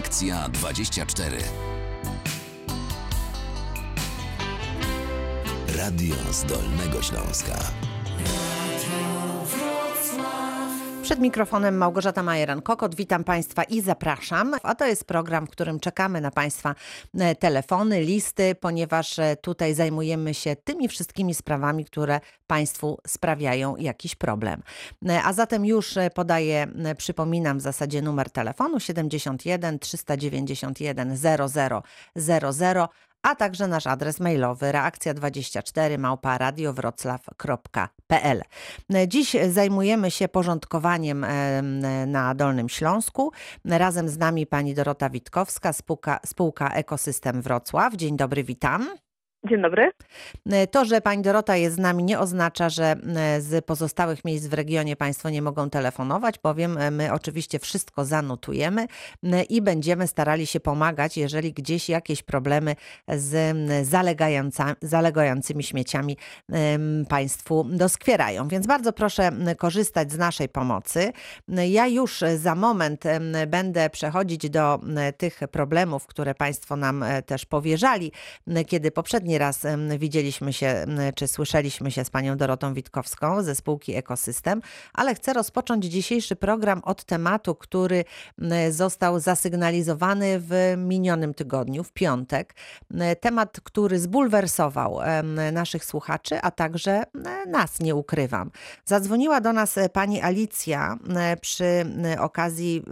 Reakcja 24. Radio z Dolnego Śląska. Przed mikrofonem Małgorzata Majeran-Kokot. Witam Państwa i zapraszam. A to jest program, w którym czekamy na Państwa e, telefony, listy, ponieważ e, tutaj zajmujemy się tymi wszystkimi sprawami, które Państwu sprawiają jakiś problem. E, A zatem już podaję, przypominam w zasadzie numer telefonu 71 391 0000 a także nasz adres mailowy reakcja24 małpa. Dziś zajmujemy się porządkowaniem em, na Dolnym Śląsku. Razem z nami pani Dorota Witkowska, spółka, spółka Ekosystem Wrocław. Dzień dobry, witam. Dzień dobry. To, że pani Dorota jest z nami nie oznacza, że z pozostałych miejsc w regionie państwo nie mogą telefonować, bowiem my oczywiście wszystko zanotujemy i będziemy starali się pomagać, jeżeli gdzieś jakieś problemy z zalegającymi śmieciami państwu doskwierają. Więc bardzo proszę korzystać z naszej pomocy. Ja już za moment będę przechodzić do tych problemów, które państwo nam e, też powierzali, kiedy poprzedni raz em, widzieliśmy się, czy słyszeliśmy się z panią Dorotą Witkowską ze spółki Ekosystem, ale chcę rozpocząć dzisiejszy program od tematu, który został zasygnalizowany w minionym tygodniu, w piątek. M, Temat, który zbulwersował naszych słuchaczy, a także nas, nie ukrywam. Zadzwoniła do nas e, pani Alicja przy okazji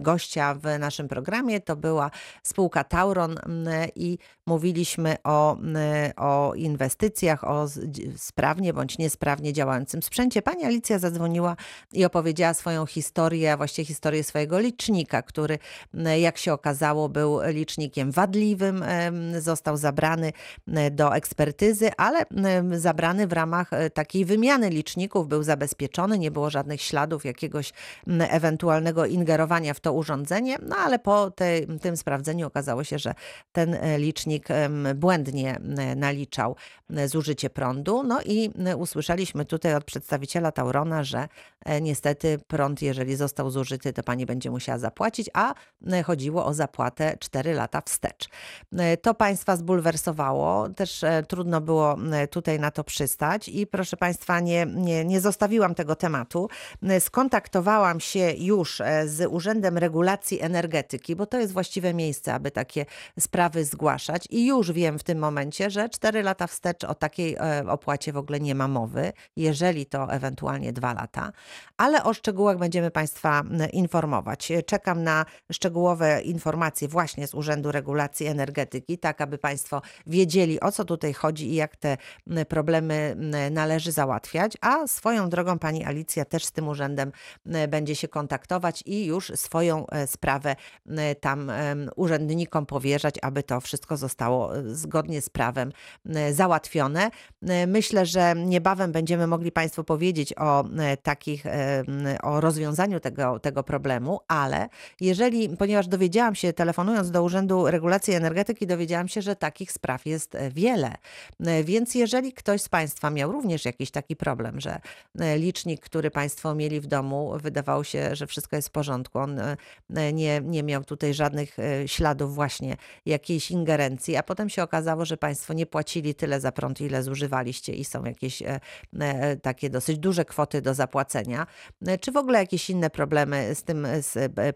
gościa w naszym programie. To była spółka Tauron i mówiliśmy o, o inwestycjach, o sprawnie bądź niesprawnie działającym sprzęcie. Pani Alicja zadzwoniła i opowiedziała swoją historię, a właściwie historię swojego licznika, który jak się okazało był licznikiem wadliwym, został zabrany do ekspertyzy, ale zabrany w ramach e, takiej wymiany liczników, był zabezpieczony, nie było żadnych śladów jakiegoś ewentualnego ingerowania w to urządzenie, no ale po tej, tym sprawdzeniu okazało się, że ten e, licznik błędnie naliczał m, zużycie prądu. No i m, usłyszeliśmy tutaj od przedstawiciela Taurona, że e, niestety prąd, jeżeli został zużyty, to pani będzie musiała zapłacić, a chodziło o zapłatę 4 lata wstecz. E, To państwa zbulwersowało, też e, trudno było tutaj na to przystać i proszę państwa, nie, nie, nie zostawiłam tego tematu. Skontaktowałam się już e, z Urzędem Regulacji Energetyki, bo to jest właściwe miejsce, aby takie sprawy zgłaszać i już wiem w tym momencie, że 4 lata wstecz o takiej e, opłacie w ogóle nie ma mowy, jeżeli to ewentualnie 2 lata, ale o szczegółach będziemy państwa informować. Czekam na szczegółowe informacje właśnie z Urzędu Regulacji Energetyki, tak aby państwo wiedzieli o co tutaj chodzi i jak te problemy należy załatwiać, a swoją drogą pani Alicja też z tym urzędem będzie się kontaktować i już swoją e, sprawę tam urzędnikom powierzać, aby to wszystko zostało e, zgodnie z prawem m, załatwione. Myślę, że niebawem będziemy mogli Państwu powiedzieć o e, takich, em, o rozwiązaniu tego, tego problemu, ale jeżeli, ponieważ dowiedziałam się, telefonując do Urzędu Regulacji Energetyki, dowiedziałam się, że takich spraw jest e, wiele. E, Więc jeżeli ktoś z Państwa miał również jakiś taki problem, że e, licznik, który Państwo mieli w domu, wydawało się, że wszystko jest w porządku, on e, e, nie, nie miał tutaj żadnych e, śladów właśnie jakiejś ingerencji, a potem się okazało, że Państwo nie płacili tyle za prąd, ile zużywaliście i są jakieś e, e, takie dosyć duże kwoty do zapłacenia, e, czy w ogóle jakieś inne problemy z tym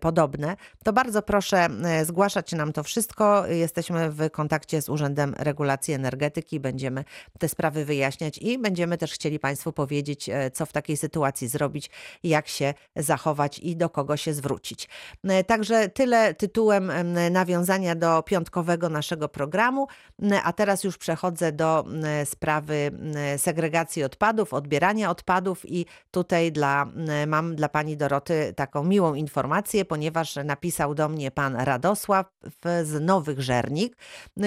podobne, to bardzo proszę zgłaszać nam to wszystko. Jesteśmy w kontakcie z Urzędem Regulacji Energetyki, będziemy te sprawy wyjaśniać i będziemy też chcieli Państwu powiedzieć, co w takiej sytuacji zrobić, jak się zachować i do kogo się zwrócić. Także tyle tytułem em, nawiązania do piątkowego naszego programu, a teraz już przechodzę do m, sprawy m, segregacji odpadów, odbierania odpadów i tutaj dla, m, mam dla pani Doroty taką miłą informację, ponieważ napisał do mnie pan Radosław z Nowych Żernik,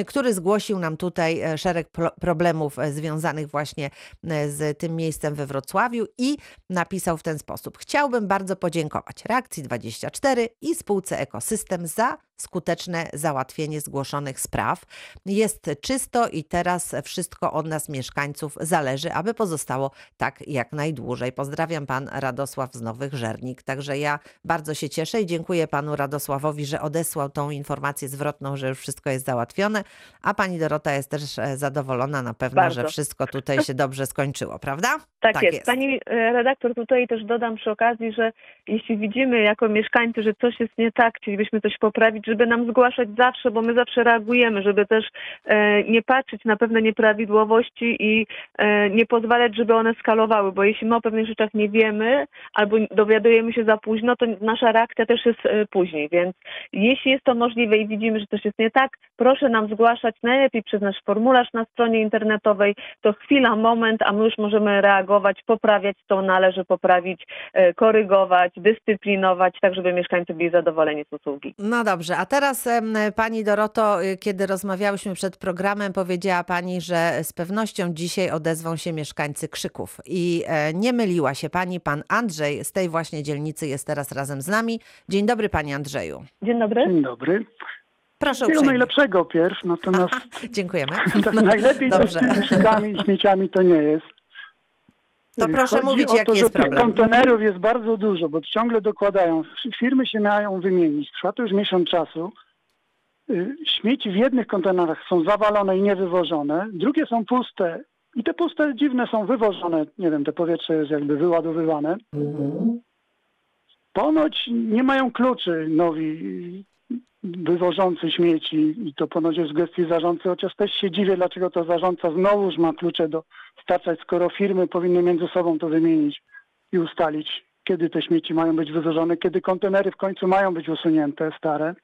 który zgłosił nam tutaj e, szereg pro- problemów e, związanych właśnie e, z tym miejscem we Wrocławiu i napisał w ten sposób. Chciałbym bardzo podziękować Reakcji 24 i spółce Ekosystem za skuteczne załatwienie zgłoszonych spraw. Jest czysto i teraz wszystko od nas, mieszkańców, zależy, aby pozostało tak jak najdłużej. Pozdrawiam pan Radosław z Nowych Żernik. Także ja bardzo się cieszę i dziękuję panu Radosławowi, że odesłał tą informację zwrotną, że już wszystko jest załatwione, a pani Dorota jest też e, zadowolona na pewno, Bardzo. że wszystko tutaj się dobrze skończyło, prawda? Tak, jest. Pani e, redaktor, tutaj też dodam przy okazji, że jeśli widzimy jako mieszkańcy, że coś jest nie tak, chcielibyśmy coś poprawić, żeby nam zgłaszać zawsze, bo my zawsze reagujemy, żeby też e, nie patrzeć na pewne nieprawidłowości i e, nie pozwalać, żeby one skalowały, bo jeśli my o pewnych rzeczach nie wiemy albo dowiadujemy się za późno, to nasza reakcja też jest e, później, więc jeśli jest to możliwe i widzimy, że coś jest nie tak, proszę nam zgłaszać najlepiej przez nasz formularz na stronie internetowej, to chwila, moment, a my już możemy reagować, poprawiać, co należy poprawić, korygować, dyscyplinować, tak żeby mieszkańcy byli zadowoleni z usługi. No dobrze, a teraz pani Doroto, y, kiedy rozmawiałyśmy przed programem, powiedziała pani, że z pewnością dzisiaj odezwą się mieszkańcy Krzyków. I e, nie myliła się pani, pan Andrzej z tej właśnie dzielnicy jest teraz razem z nami. Dzień dobry panie Andrzeju. Dzień dobry. Dzień dobry. Proszę uprzejmie. najlepszego pierw, natomiast Dziękujemy. tak najlepiej z Dobrze. tymi szykami i śmieciami to nie jest. To proszę Chodzi mówić, o jaki jest tych problem. kontenerów jest bardzo dużo, bo ciągle dokładają. Firmy się mają wymienić. Trwa to już miesiąc czasu. Y, Śmieci w jednych kontenerach są zawalone i niewywożone, drugie są puste. I te puste dziwne są wywożone. Nie wiem, te powietrze jest jakby wyładowywane. Ponoć nie mają kluczy nowi wywożący śmieci i to ponoć jest w gestii zarządcy, chociaż też się dziwię, dlaczego to zarządca znowuż ma klucze dostarczać, skoro firmy powinny między sobą to wymienić i ustalić, kiedy te śmieci mają być wywożone, kiedy kontenery w końcu mają być usunięte, stare.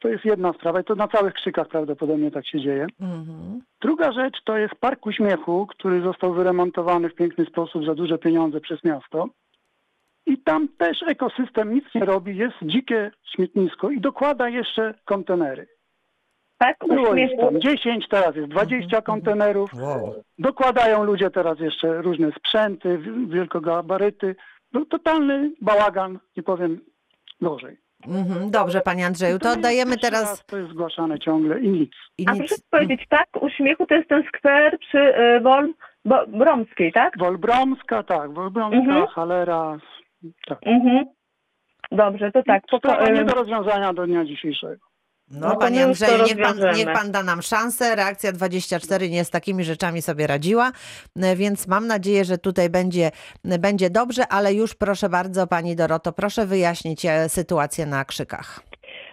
To jest jedna sprawa i to na całych krzykach prawdopodobnie tak się dzieje. Mhm. Druga rzecz to jest Park Uśmiechu, który został wyremontowany w piękny sposób za duże pieniądze przez miasto. I tam też ekosystem nic nie robi, jest dzikie śmietnisko i dokłada jeszcze kontenery. Tak, Było ich uśmiechu. tam 10, teraz jest 20 kontenerów. Wow. Dokładają ludzie teraz jeszcze różne sprzęty, wi- wielkogabaryty. No, totalny bałagan, nie powiem gorzej. Mhm. Dobrze panie Andrzeju, to oddajemy teraz raz, To jest zgłaszane ciągle i nic. i A nic. proszę powiedzieć, tak, uśmiechu to jest ten skwer przy y, Wol Bo- Bromskiej, tak? Wolbromska, tak, Wolbromska, Mhm. Halera, tak. Mhm. Dobrze, to tak. Sprawa poko- nie do rozwiązania do dnia dzisiejszego. No, No to panie my już to Andrzeju, niech pan, rozwiążemy. niech pan da nam szansę. Reakcja 24 nie z takimi rzeczami sobie radziła, e, więc mam nadzieję, że tutaj będzie, będzie dobrze, ale już proszę bardzo, pani Doroto, proszę wyjaśnić e, sytuację na krzykach.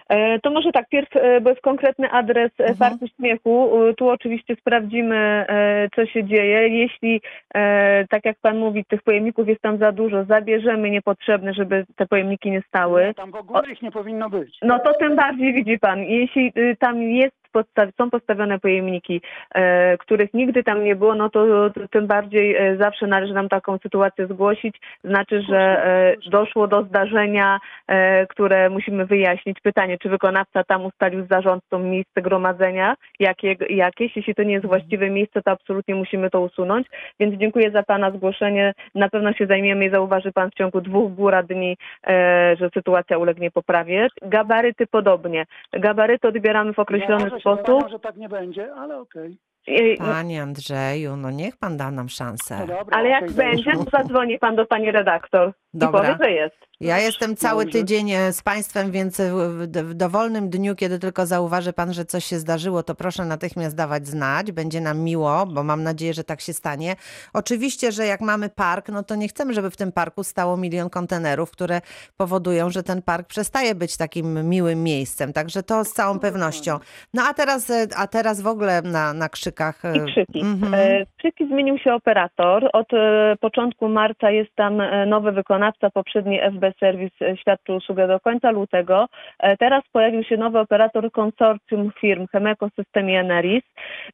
E, To może tak, pierw, e, bo jest konkretny adres Mhm. mhm. Parku Śmiechu. E, Tu oczywiście sprawdzimy, e, co się dzieje. Jeśli, e, tak jak Pan mówi, tych pojemników jest tam za dużo, zabierzemy niepotrzebne, żeby te pojemniki nie stały. Tam w ogóle ich nie powinno być. No to tym bardziej widzi Pan. Jeśli y, tam jest podstaw, są postawione pojemniki, e, których nigdy tam nie było, no to, to tym bardziej e, zawsze należy nam taką sytuację zgłosić. Znaczy, że e, doszło do zdarzenia, e, które musimy wyjaśnić. Pytanie, czy wykonawca tam ustalił z zarządcą miejsce gromadzenia jakie, jakieś. Jeśli to nie jest właściwe miejsce, to absolutnie musimy to usunąć. Więc dziękuję za Pana zgłoszenie. Na pewno się zajmiemy i zauważy Pan w ciągu dwóch góra dni, e, że sytuacja ulegnie poprawie. Gabaryty podobnie. Gabaryty odbieramy w określony Może się sposób. że tak nie będzie, ale okej. E, Panie Andrzeju, no niech pan da nam szansę. No dobra, Ale jak będzie, to zadzwoni Pan do Pani redaktor Dobra. i powie, że jest. Ja jestem cały Dobrze. tydzień e, z Państwem, więc w, w- dowolnym dniu, kiedy tylko zauważy Pan, że coś się zdarzyło, to proszę natychmiast dawać znać. Będzie nam miło, bo mam nadzieję, że tak się stanie. Oczywiście, że jak mamy park, no to nie chcemy, żeby w tym parku stało milion kontenerów, które powodują, że ten park przestaje być takim miłym miejscem. Także to z całą pewnością. No a teraz, e, a teraz w ogóle na, na krzykach. e, I krzyki. mhm. E, Krzyki zmienił się operator. Od e, początku marca jest tam e, nowy wykonawca. Poprzedni FB Service e, świadczył usługę do końca lutego. E, Teraz pojawił się nowy operator konsorcjum firm Chemeko System i Eneris.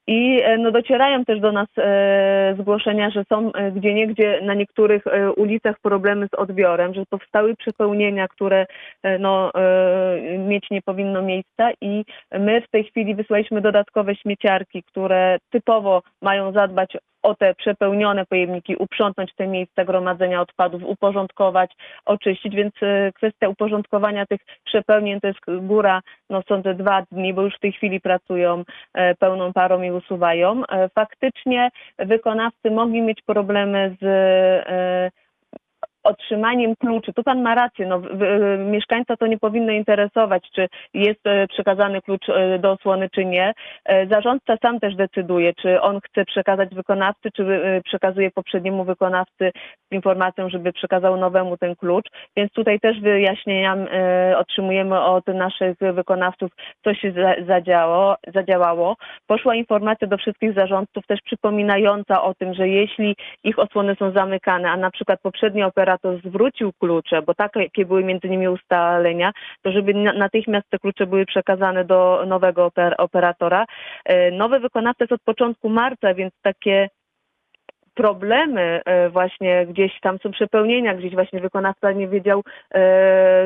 I e, no, docierają też do nas zgłoszenia, że są gdzie niegdzie na niektórych ulicach problemy z odbiorem, że powstały przepełnienia, które no, mieć nie powinno miejsca i my w tej chwili wysłaliśmy dodatkowe śmieciarki, które typowo mają zadbać o te przepełnione pojemniki, uprzątnąć te miejsca gromadzenia odpadów, uporządkować, oczyścić, więc e, kwestia uporządkowania tych przepełnień to jest góra, no sądzę, dwa dni, bo już w tej chwili pracują e, pełną parą i usuwają. E, Faktycznie wykonawcy mogli mieć problemy z otrzymaniem kluczy. Tu pan ma rację, no, mieszkańca to nie powinno interesować, czy jest e, przekazany klucz e, do osłony, czy nie. E, Zarządca sam też decyduje, czy on chce przekazać wykonawcy, czy przekazuje poprzedniemu wykonawcy z informacją, żeby przekazał nowemu ten klucz. Więc tutaj też wyjaśnienia otrzymujemy od naszych wykonawców, co się za- zadziało, zadziałało. Poszła informacja do wszystkich zarządców też przypominająca o tym, że jeśli ich osłony są zamykane, a na przykład poprzedni operator zwrócił klucze, bo takie były między nimi ustalenia, to żeby na- natychmiast te klucze były przekazane do nowego oper- operatora. E, Nowy wykonawca jest od początku marca, więc takie problemy e, właśnie gdzieś tam są przepełnienia, gdzieś właśnie wykonawca nie wiedział, e,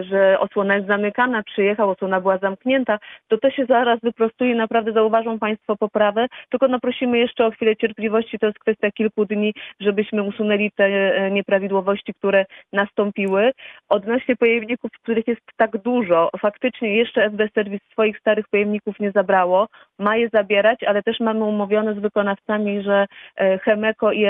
że osłona jest zamykana, przyjechał, osłona była zamknięta, to to się zaraz wyprostuje, naprawdę zauważą Państwo poprawę, tylko no prosimy jeszcze o chwilę cierpliwości, to jest kwestia kilku dni, żebyśmy usunęli te e, nieprawidłowości, które nastąpiły. Odnośnie pojemników, których jest tak dużo, faktycznie jeszcze FB Serwis swoich starych pojemników nie zabrało, ma je zabierać, ale też mamy umówione z wykonawcami, że Chemeko i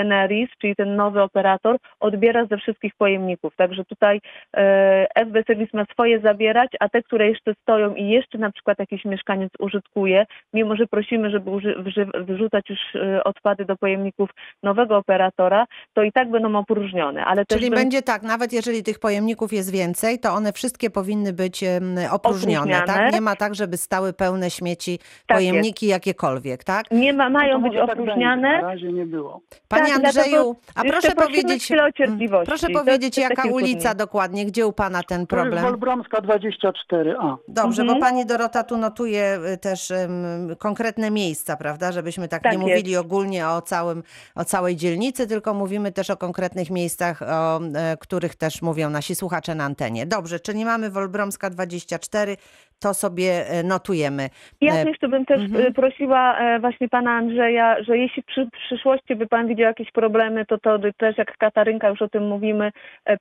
Czyli ten nowy operator, odbiera ze wszystkich pojemników. Także tutaj e, FB Serwis ma swoje zabierać, a te, które jeszcze stoją i jeszcze na przykład jakiś mieszkaniec użytkuje, mimo że prosimy, żeby wyrzucać już e, odpady do pojemników nowego operatora, to i tak będą opróżnione. Ale też Czyli bym- będzie tak, nawet jeżeli tych pojemników jest więcej, to one wszystkie powinny być opróżnione, tak? Nie ma tak, żeby stały pełne śmieci Tak pojemniki jakiekolwiek, tak? nie ma, mają No to być tak opróżniane. Na razie nie było. Panie Tak, Andrzeju, a proszę powiedzieć, mm, proszę powiedzieć, jaka ulica dni. dokładnie, gdzie u Pana ten To jest problem? Wolbromska 24A. Dobrze, Mhm. bo pani Dorota tu notuje y, też em, konkretne miejsca, prawda? Żebyśmy tak, Tak nie jest. mówili ogólnie o, całym, o całej dzielnicy, tylko mówimy też o konkretnych miejscach, o e, których też mówią nasi słuchacze na antenie. Dobrze, czyli mamy Wolbromska 24, to sobie e, notujemy. Ja jeszcze bym też mhm. e, prosiła e, właśnie pana Andrzeja, że jeśli przy przyszłości by pan widział jakieś problemy, to to też jak Katarynka już o tym mówimy,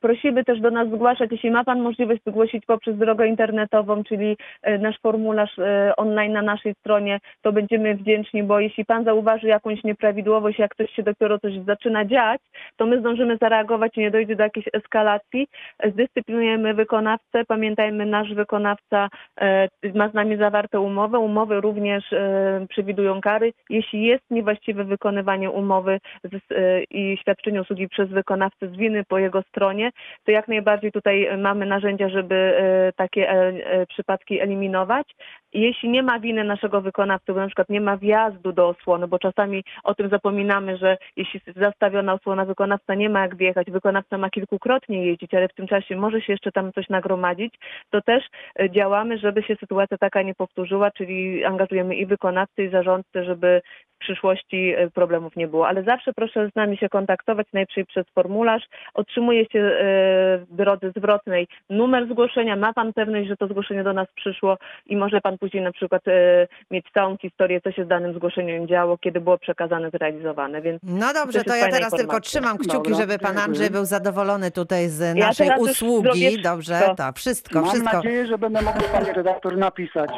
prosimy też do nas zgłaszać, jeśli ma pan możliwość zgłosić poprzez drogę internetową, czyli nasz formularz online na naszej stronie, to będziemy wdzięczni, bo jeśli pan zauważy jakąś nieprawidłowość, jak coś się dopiero coś zaczyna dziać, to my zdążymy zareagować i nie dojdzie do jakiejś eskalacji. Zdyscyplinujemy wykonawcę, pamiętajmy, nasz wykonawca ma z nami zawarte umowy. Umowy również e, przewidują kary. Jeśli jest niewłaściwe wykonywanie umowy e, i świadczenie usługi przez wykonawcę z winy po jego stronie, to jak najbardziej tutaj e, mamy narzędzia, żeby e, takie e, e, przypadki eliminować. Jeśli nie ma winy naszego wykonawcy, bo na przykład nie ma wjazdu do osłony, bo czasami o tym zapominamy, że jeśli zastawiona osłona wykonawca nie ma jak wjechać, wykonawca ma kilkukrotnie jeździć, ale w tym czasie może się jeszcze tam coś nagromadzić, to też e, działamy, żeby się sytuacja taka nie powtórzyła, czyli angażujemy i wykonawcy, i zarządcę, żeby w przyszłości e, problemów nie było. Ale zawsze proszę z nami się kontaktować, najpierw przez formularz. Otrzymuje się e, w drodze zwrotnej numer zgłoszenia, ma Pan pewność, że to zgłoszenie do nas przyszło i może Pan później na przykład e, mieć całą historię, co się z danym zgłoszeniem działo, kiedy było przekazane, zrealizowane. Więc No dobrze, jest to ja teraz tylko trzymam kciuki, Dobra, żeby pan. Andrzej był zadowolony tutaj z Ja naszej usługi. Dobrze, wszystko. to wszystko, Mam wszystko. nadzieję, że będę mógł pani redaktor napisać.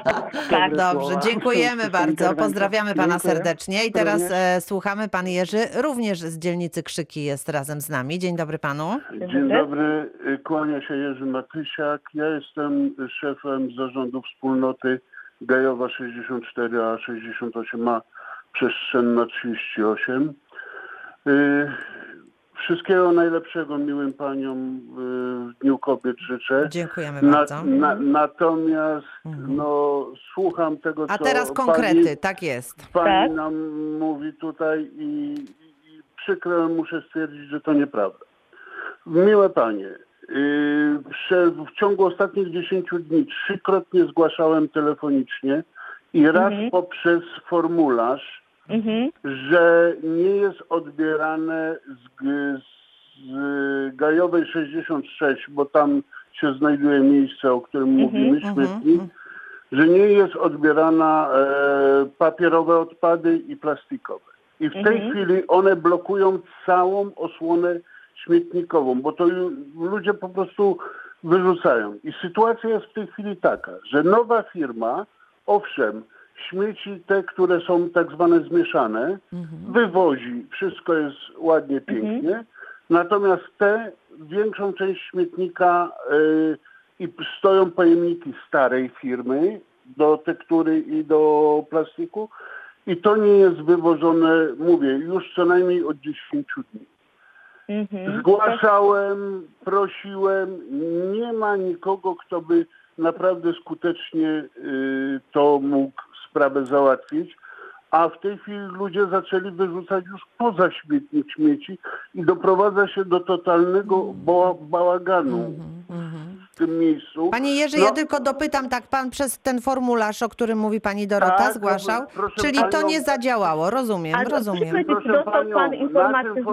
Tak, Dobrze, słowa. dziękujemy bardzo. Pozdrawiamy pana Dziękuję. Serdecznie. I teraz e, słuchamy. Pan Jerzy również z dzielnicy Krzyki jest razem z nami. Dzień dobry panu. Dzień dobry, y, kłania się Jerzy Matysiak. Ja jestem szefem zarządu wspólnoty Gajowa 64, a 68a Przestrzenna 38. Wszystkiego najlepszego miłym paniom y, w Dniu Kobiet życzę. Dziękujemy Na, bardzo. na, natomiast Mhm. no, słucham tego, co A teraz pani, konkrety, tak jest. pani Tak. nam mówi tutaj i, i, przykro muszę stwierdzić, że to nieprawda. Miłe panie, yy, w ciągu ostatnich 10 dni trzykrotnie zgłaszałem telefonicznie i raz Mhm. poprzez formularz, mhm. że nie jest odbierane z, z Gajowej 66, bo tam się znajduje miejsce, o którym Mhm, mówimy, mhm, śmietnik, że nie jest odbierana e, papierowe odpady i plastikowe. I w tej Mhm. chwili one blokują całą osłonę śmietnikową, bo to ludzie po prostu wyrzucają. I sytuacja jest w tej chwili taka, że nowa firma, owszem, śmieci te, które są tak zwane zmieszane, wywozi, wszystko jest ładnie, pięknie, natomiast te, większą część śmietnika y, i stoją pojemniki starej firmy do tektury i do plastiku i to nie jest wywożone, mówię, już co najmniej od 10 dni. Mhm. Zgłaszałem, prosiłem, nie ma nikogo, kto by naprawdę skutecznie y, to mógł sprawę załatwić, a w tej chwili ludzie zaczęli wyrzucać już poza śmietnik śmieci i doprowadza się do totalnego ba- bałaganu w tym miejscu. Panie Jerzy, No, ja tylko dopytam, tak pan przez ten formularz, o którym mówi pani Dorota, Tak, zgłaszał, proszę czyli to panią- nie zadziałało, rozumiem, Ale rozumiem. proszę panią, pan informację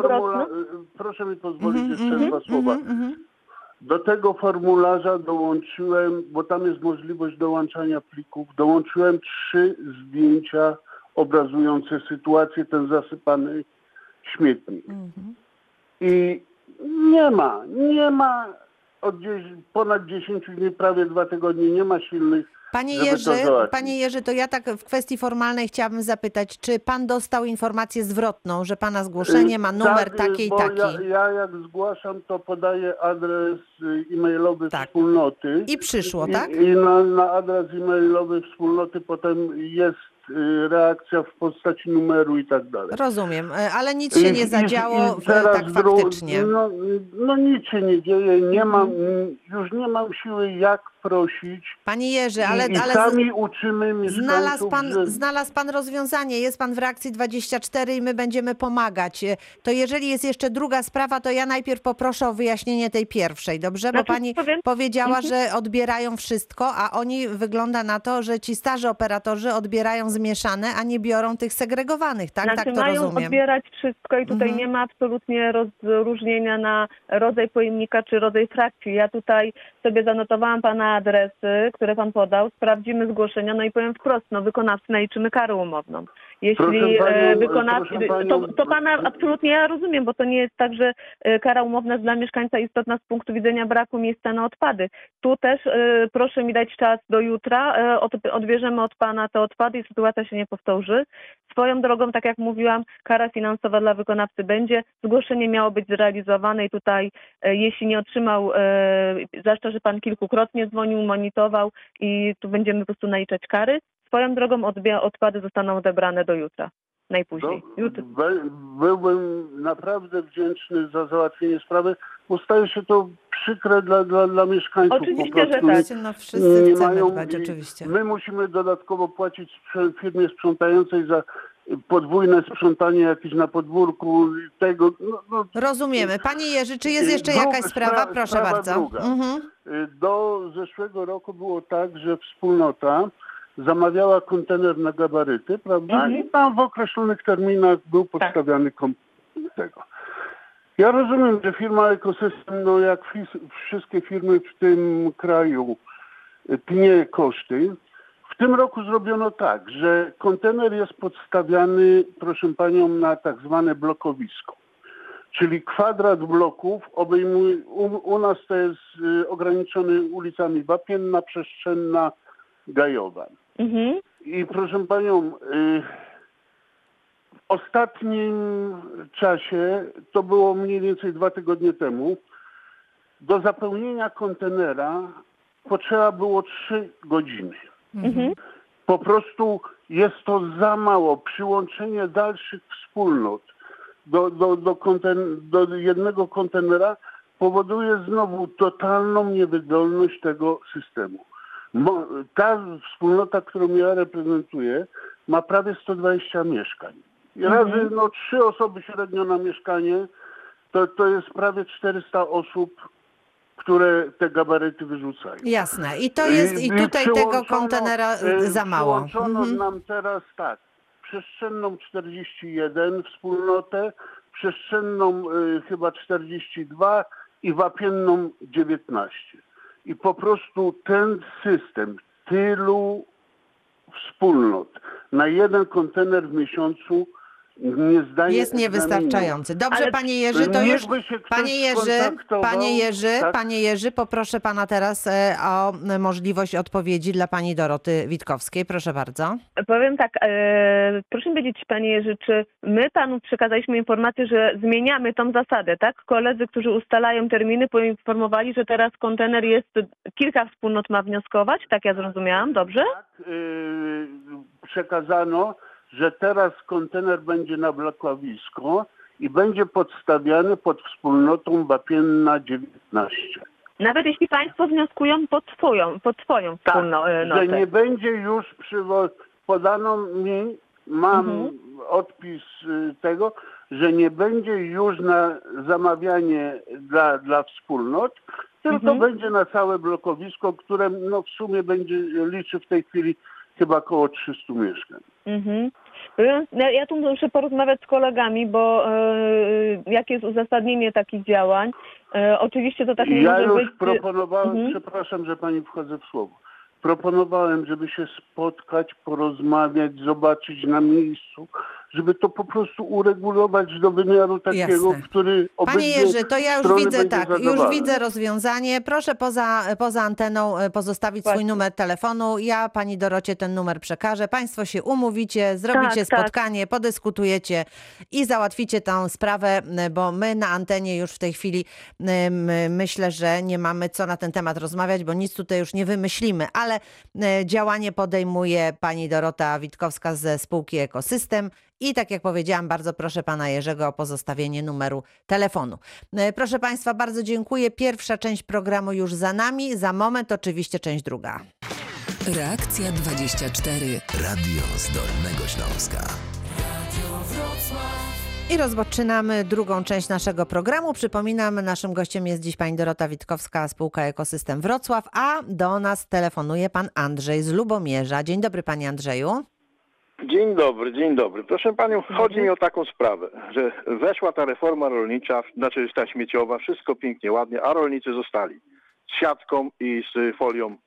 Proszę mi pozwolić Mhm, jeszcze mhm, dwa słowa. Mhm, mhm. Do tego formularza dołączyłem, bo tam jest możliwość dołączania plików, dołączyłem trzy zdjęcia obrazujące sytuację, ten zasypany śmietnik. I nie ma, nie ma od gdzieś, ponad 10 dni, prawie dwa tygodnie, nie ma silnych Panie Jerzy, panie Jerzy, to ja tak w kwestii formalnej chciałabym zapytać, czy pan dostał informację zwrotną, że pana zgłoszenie ma numer Tak, taki i bo taki? Ja, ja jak zgłaszam, to podaję adres y, e-mailowy Tak. wspólnoty. I przyszło, tak? I na, na adres e-mailowy wspólnoty potem jest y, reakcja w postaci numeru i tak dalej. Rozumiem, e, ale nic się I- nie i- zadziało i w- teraz tak dru- faktycznie. Mhm. No, no nic się nie dzieje, nie mam, już nie mam siły jak prosić. Panie Jerzy, ale, I, i ale z- sami uczymy mieszkańców, Znalazł pan, że... znalazł pan rozwiązanie, jest pan w reakcji 24 i my będziemy pomagać. To jeżeli jest jeszcze druga sprawa, to ja najpierw poproszę o wyjaśnienie tej pierwszej, dobrze? Bo Znaczy, pani powiem- powiedziała, Mhm. że odbierają wszystko, a oni wygląda na to, że ci starzy operatorzy odbierają zmieszane, a nie biorą tych segregowanych, tak? Znaczy tak to mają rozumiem. odbierać wszystko i tutaj Mhm. nie ma absolutnie rozróżnienia na rodzaj pojemnika czy rodzaj frakcji. Ja tutaj sobie zanotowałam pana adresy, które pan podał, sprawdzimy zgłoszenia, no i powiem wprost, no wykonawcy naliczymy karę umowną. Jeśli Proszę panią, e, wykonawcy, to, to pana absolutnie ja rozumiem, bo to nie jest tak, że e, kara umowna jest dla mieszkańca istotna z punktu widzenia braku miejsca na odpady. Tu też e, proszę mi dać czas do jutra, e, od, odbierzemy od pana te odpady i sytuacja się nie powtórzy. Swoją drogą, tak jak mówiłam, kara finansowa dla wykonawcy będzie. Zgłoszenie miało być zrealizowane i tutaj, e, jeśli nie otrzymał, e, zwłaszcza, że pan kilkukrotnie dzwonił, monitorował i tu będziemy po prostu naliczać kary. Swoją drogą odpady zostaną odebrane do jutra. Najpóźniej. No, Jutro. byłbym naprawdę wdzięczny za załatwienie sprawy, bo staje się to przykre dla, dla, dla mieszkańców. Oczywiście, że tak. No wszyscy nie chcemy mają dbać, oczywiście. My musimy dodatkowo płacić firmie sprzątającej za podwójne sprzątanie jakieś na podwórku i tego. No, no, Rozumiemy. Panie Jerzy, czy jest I jeszcze druga jakaś sprawa? Proszę sprawa bardzo. druga. Mhm. y, do zeszłego roku było tak, że wspólnota zamawiała kontener na gabaryty, prawda? Mhm. I tam w określonych terminach był podstawiany kom- tego. Ja rozumiem, że firma Ekosystem, no jak wszystkie firmy w tym kraju, y, pnie koszty. W tym roku zrobiono tak, że kontener jest podstawiany, proszę panią, na tak zwane blokowisko. Czyli kwadrat bloków obejmuje, u, u nas to jest y, ograniczony ulicami Wapienna, Przestrzenna, Gajowa. Mhm. I proszę panią, y, w ostatnim czasie, to było mniej więcej dwa tygodnie temu, do zapełnienia kontenera potrzeba było trzy godziny. Mhm. Po prostu jest to za mało. Przyłączenie dalszych wspólnot do, do, do, konten, do jednego kontenera powoduje znowu totalną niewydolność tego systemu. Ta wspólnota, którą ja reprezentuję, ma prawie 120 mieszkań. I razy no, trzy osoby średnio na mieszkanie, to, to jest prawie 400 osób, które te gabaryty wyrzucają. Jasne. I to jest, i tutaj tego kontenera e, y, za mało. Przyłączono Mhm. nam teraz tak, przestrzenną 41 wspólnotę, przestrzenną y, chyba 42 i wapienną 19. I po prostu ten system, tylu wspólnot na jeden kontener w miesiącu nie zdaje Jest niewystarczający. Dobrze, Ale panie Jerzy, to już. by się ktoś Panie Jerzy, panie Jerzy, tak? panie Jerzy, poproszę pana teraz e, o możliwość odpowiedzi dla pani Doroty Witkowskiej. Proszę bardzo. Powiem tak, e, proszę mi powiedzieć Panie Jerzy, czy my Panu przekazaliśmy informację, że zmieniamy tą zasadę, tak? Koledzy, którzy ustalają terminy, poinformowali, że teraz kontener jest, kilka wspólnot ma wnioskować, tak ja zrozumiałam, dobrze? tak, yy, przekazano, że teraz kontener będzie na Blakławisko i będzie podstawiany pod wspólnotą Bapienna 19. Nawet jeśli Państwo wnioskują pod Twoją, pod twoją Tak, wspólnotę. że nie będzie już przywo- podano mi, mam Mhm. odpis y, tego, że nie będzie już na zamawianie dla, dla wspólnot, tylko Mhm. będzie na całe blokowisko, które no, w sumie będzie liczy w tej chwili chyba około 300 mieszkań. Mhm. Więc Ja, ja tu muszę porozmawiać z kolegami, bo e, jakie jest uzasadnienie takich działań. E, oczywiście to tak nie Ja może już być. proponowałem, Mhm. przepraszam, że pani wchodzę w słowo. Proponowałem, żeby się spotkać, porozmawiać, zobaczyć na miejscu, żeby to po prostu uregulować do wymiaru takiego, Jasne. który Panie obydwie Jerzy, to ja już widzę tak, już widzę rozwiązanie. Proszę poza, poza anteną e, pozostawić swój Właśnie. numer telefonu. Ja pani Dorocie ten numer przekażę. Państwo się umówicie, zrobicie Tak, tak. spotkanie, podyskutujecie i załatwicie tę sprawę, bo my na antenie już w tej chwili myślę, że nie mamy co na ten temat rozmawiać, bo nic tutaj już nie wymyślimy, ale e, działanie podejmuje pani Dorota Witkowska ze spółki Ekosystem. I tak jak powiedziałam, bardzo proszę pana Jerzego o pozostawienie numeru telefonu. E, Proszę państwa, bardzo dziękuję. Pierwsza część programu już za nami. Za moment oczywiście część druga. Reakcja 24. Radio z Dolnego Śląska. I rozpoczynamy drugą część naszego programu. Przypominam, naszym gościem jest dziś pani Dorota Witkowska, spółka Ekosystem Wrocław, a do nas telefonuje pan Andrzej z Lubomierza. Dzień dobry panie Andrzeju. Dzień dobry, dzień dobry. Proszę panią, chodzi mi o taką sprawę, że weszła ta reforma rolnicza, znaczy ta śmieciowa, wszystko pięknie, ładnie, a rolnicy zostali z siatką i z folią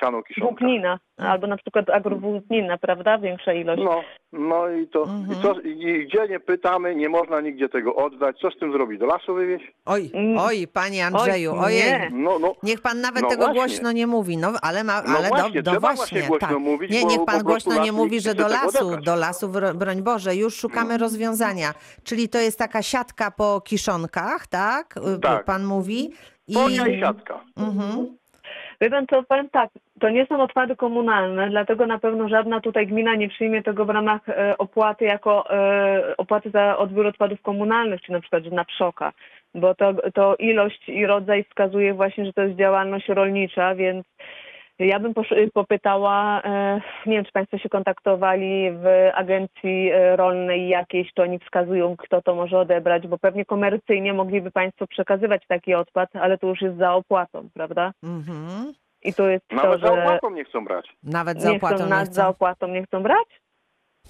siano kiszonka. Włóknina, albo na przykład agrowłóknina, prawda? Większa ilość. No, no i to, Mhm. i, co, i gdzie nie pytamy, nie można nigdzie tego oddać, co z tym zrobić? Do lasu wywieźć? Oj, Mm. oj, panie Andrzeju, Oj, ojej. nie. No, no, Niech pan nawet No tego właśnie. głośno nie mówi, no ale ma, No ale właśnie, do, do właśnie, właśnie głośno tak. mówić, Nie, niech pan głośno nie mówi, że do lasu, do lasu, bro- broń Boże, już szukamy rozwiązania. Czyli to jest taka siatka po kiszonkach, tak? Y, Tak. Pan mówi. I... folia i siatka. Mhm. Wie pan co, powiem tak, to nie są odpady komunalne, dlatego na pewno żadna tutaj gmina nie przyjmie tego w ramach e, opłaty jako e, opłaty za odbiór odpadów komunalnych, czy na przykład na pszoka, bo to, to ilość i rodzaj wskazuje właśnie, że to jest działalność rolnicza, więc ja bym popytała, e, nie wiem, czy Państwo się kontaktowali w agencji e, rolnej jakiejś, to oni wskazują, kto to może odebrać, bo pewnie komercyjnie mogliby Państwo przekazywać taki odpad, ale to już jest za opłatą, prawda? Mhm. I to jest Nawet to, za że opłatą nie chcą brać. Nawet za nie opłatą chcą nie chcą. za opłatą nie chcą brać?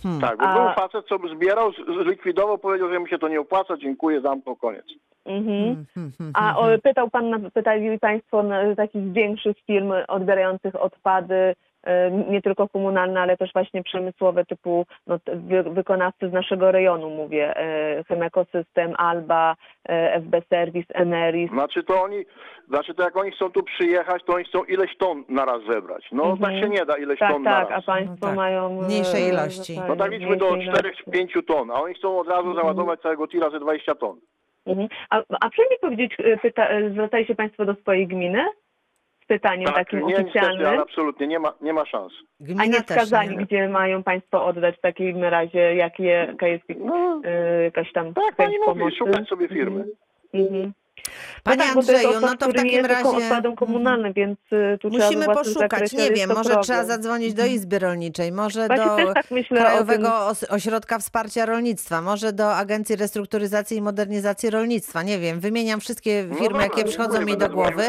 Hmm. Tak, bo A- był facet, co zbierał, zlikwidował, powiedział, że mu się to nie opłaca, dziękuję, zamknął, koniec. Mhm. Mhm, mhm, A mhm. o, pytał pan, na- pytali Państwo na takich większych firm odbierających odpady, nie tylko komunalne, ale też właśnie przemysłowe, typu no, wykonawcy z naszego rejonu, mówię, e, Chemekosystem, Alba, e, FB Service, Eneris. Znaczy to oni, znaczy to jak oni chcą tu przyjechać, to oni chcą ileś ton na raz zebrać. No Mhm. tak się nie da ileś Tak, ton na tak, a. Państwo No tak. mają... e, Mniejszej ilości. No tak liczmy do mniejszej ilości. 4-5 ton, a oni chcą od razu załadować całego tira ze 20 ton. Mhm. A, a proszę mi powiedzieć, e, pyta, e, zwracają się Państwo do swojej gminy pytaniem Tak, takim nie, niestety, oficjalnym? ale absolutnie nie ma, nie ma szans. A Gmina nie też wskazali, nie. gdzie mają Państwo oddać w takim razie, jakie, jaka jest No, e, jakaś tam tak pani mówi, pomocy? szukać sobie firmy. Mhm. Panie no tak, jest Andrzeju, odpad, no to w takim razie... odpadem komunalnym, więc e, tu trzeba Musimy poszukać, nie wiem, może problem. trzeba zadzwonić do Izby Rolniczej, może Właśnie do tak Krajowego Ośrodka Wsparcia Rolnictwa, może do Agencji Restrukturyzacji i Modernizacji Rolnictwa, nie wiem, wymieniam wszystkie No firmy, dobra, jakie przychodzą mi do głowy,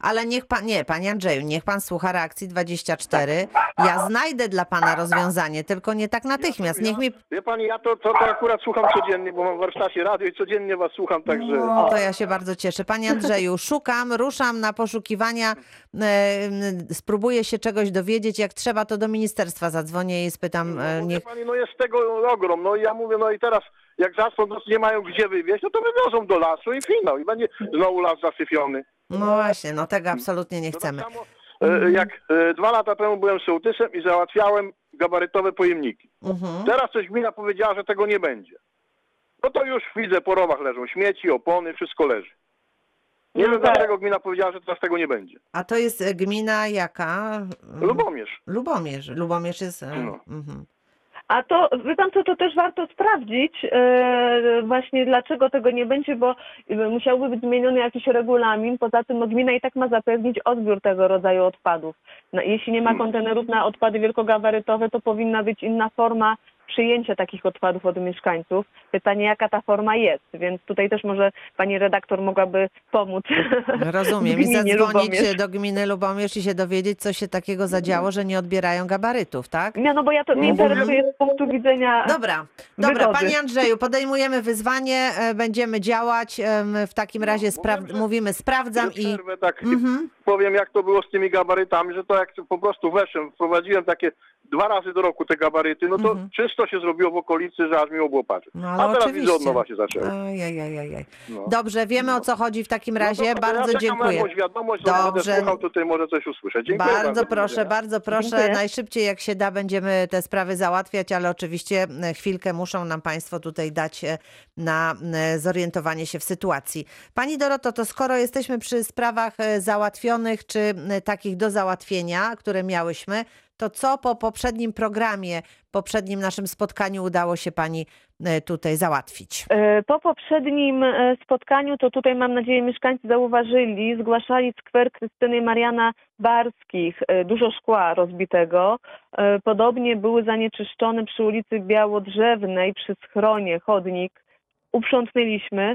ale niech pan, nie, panie Andrzeju, niech pan słucha reakcji 24, ja znajdę dla pana rozwiązanie, tylko nie tak natychmiast, niech mi... Wie pani, ja to, to, to akurat słucham codziennie, bo mam w warsztacie radio i codziennie was słucham, także... No, to ja się bardzo bardzo cieszę. Panie Andrzeju, szukam, ruszam na poszukiwania, e, spróbuję się czegoś dowiedzieć. Jak trzeba, to do ministerstwa zadzwonię i spytam. No, e, Niech... pani, no jest tego ogrom. No i ja mówię, no i teraz jak zasąd nie mają gdzie wywieźć, no to wywiozą do lasu i finał. I będzie znowu las zasypiony. No właśnie, no tego absolutnie nie chcemy. tak samo e, jak dwa lata temu byłem sołtysem i załatwiałem gabarytowe pojemniki. Mhm. Teraz coś gmina powiedziała, że tego nie będzie. No to już widzę, po rowach leżą śmieci, opony, wszystko leży. Nie No wiem tak. dlaczego gmina powiedziała, że teraz tego nie będzie. A to jest e, gmina jaka? Lubomierz. Lubomierz. Lubomierz jest. e, No. mhm. A to, wie pan co, to też warto sprawdzić e, właśnie dlaczego tego nie będzie, bo musiałby być zmieniony jakiś regulamin. Poza tym no, gmina i tak ma zapewnić odbiór tego rodzaju odpadów. No, jeśli nie ma kontenerów na odpady wielkogabarytowe, to powinna być inna forma przyjęcia takich odpadów od mieszkańców. Pytanie, jaka ta forma jest, więc tutaj też może pani redaktor mogłaby pomóc. Rozumiem. I gminie zadzwonić Lubomierz. do gminy Lubomierz i się dowiedzieć, co się takiego zadziało, że nie odbierają gabarytów, tak? Nie, no bo ja to mnie No interesuje z punktu widzenia Dobra, dobra, Wygody. panie Andrzeju, podejmujemy wyzwanie, e, będziemy działać. em, W takim razie spra- mówimy, sprawdzam i. przerwę, tak Mhm. Powiem, jak to było z tymi gabarytami, że to jak po prostu weszłem, wprowadziłem takie dwa razy do roku te gabaryty, no to Mhm. czysto się zrobiło w okolicy, że aż miło było patrzeć. No, ale A teraz oczywiście. widzę od nowa się zaczęło. Ajajajajaj. No. Dobrze, wiemy o co chodzi w takim razie. No dobra, to bardzo ja dziękuję. jakąś wiadomość, Dobrze. słuchał, tutaj może coś usłyszę. Dziękuję Bardzo do proszę, bardzo proszę. Dziękuję. Najszybciej jak się da będziemy te sprawy załatwiać, ale oczywiście chwilkę muszą nam Państwo tutaj dać e, na e, zorientowanie się w sytuacji. Pani Doroto, to skoro jesteśmy przy sprawach e, czy e, takich do załatwienia, które miałyśmy, to co po poprzednim programie, poprzednim naszym spotkaniu udało się Pani e, tutaj załatwić? E, Po poprzednim e, spotkaniu, to tutaj mam nadzieję mieszkańcy zauważyli, zgłaszali skwer Krystyny Mariana Barskich, e, dużo szkła rozbitego. Podobnie były zanieczyszczone przy ulicy Białodrzewnej, przy schronie, chodnik. Uprzątnęliśmy.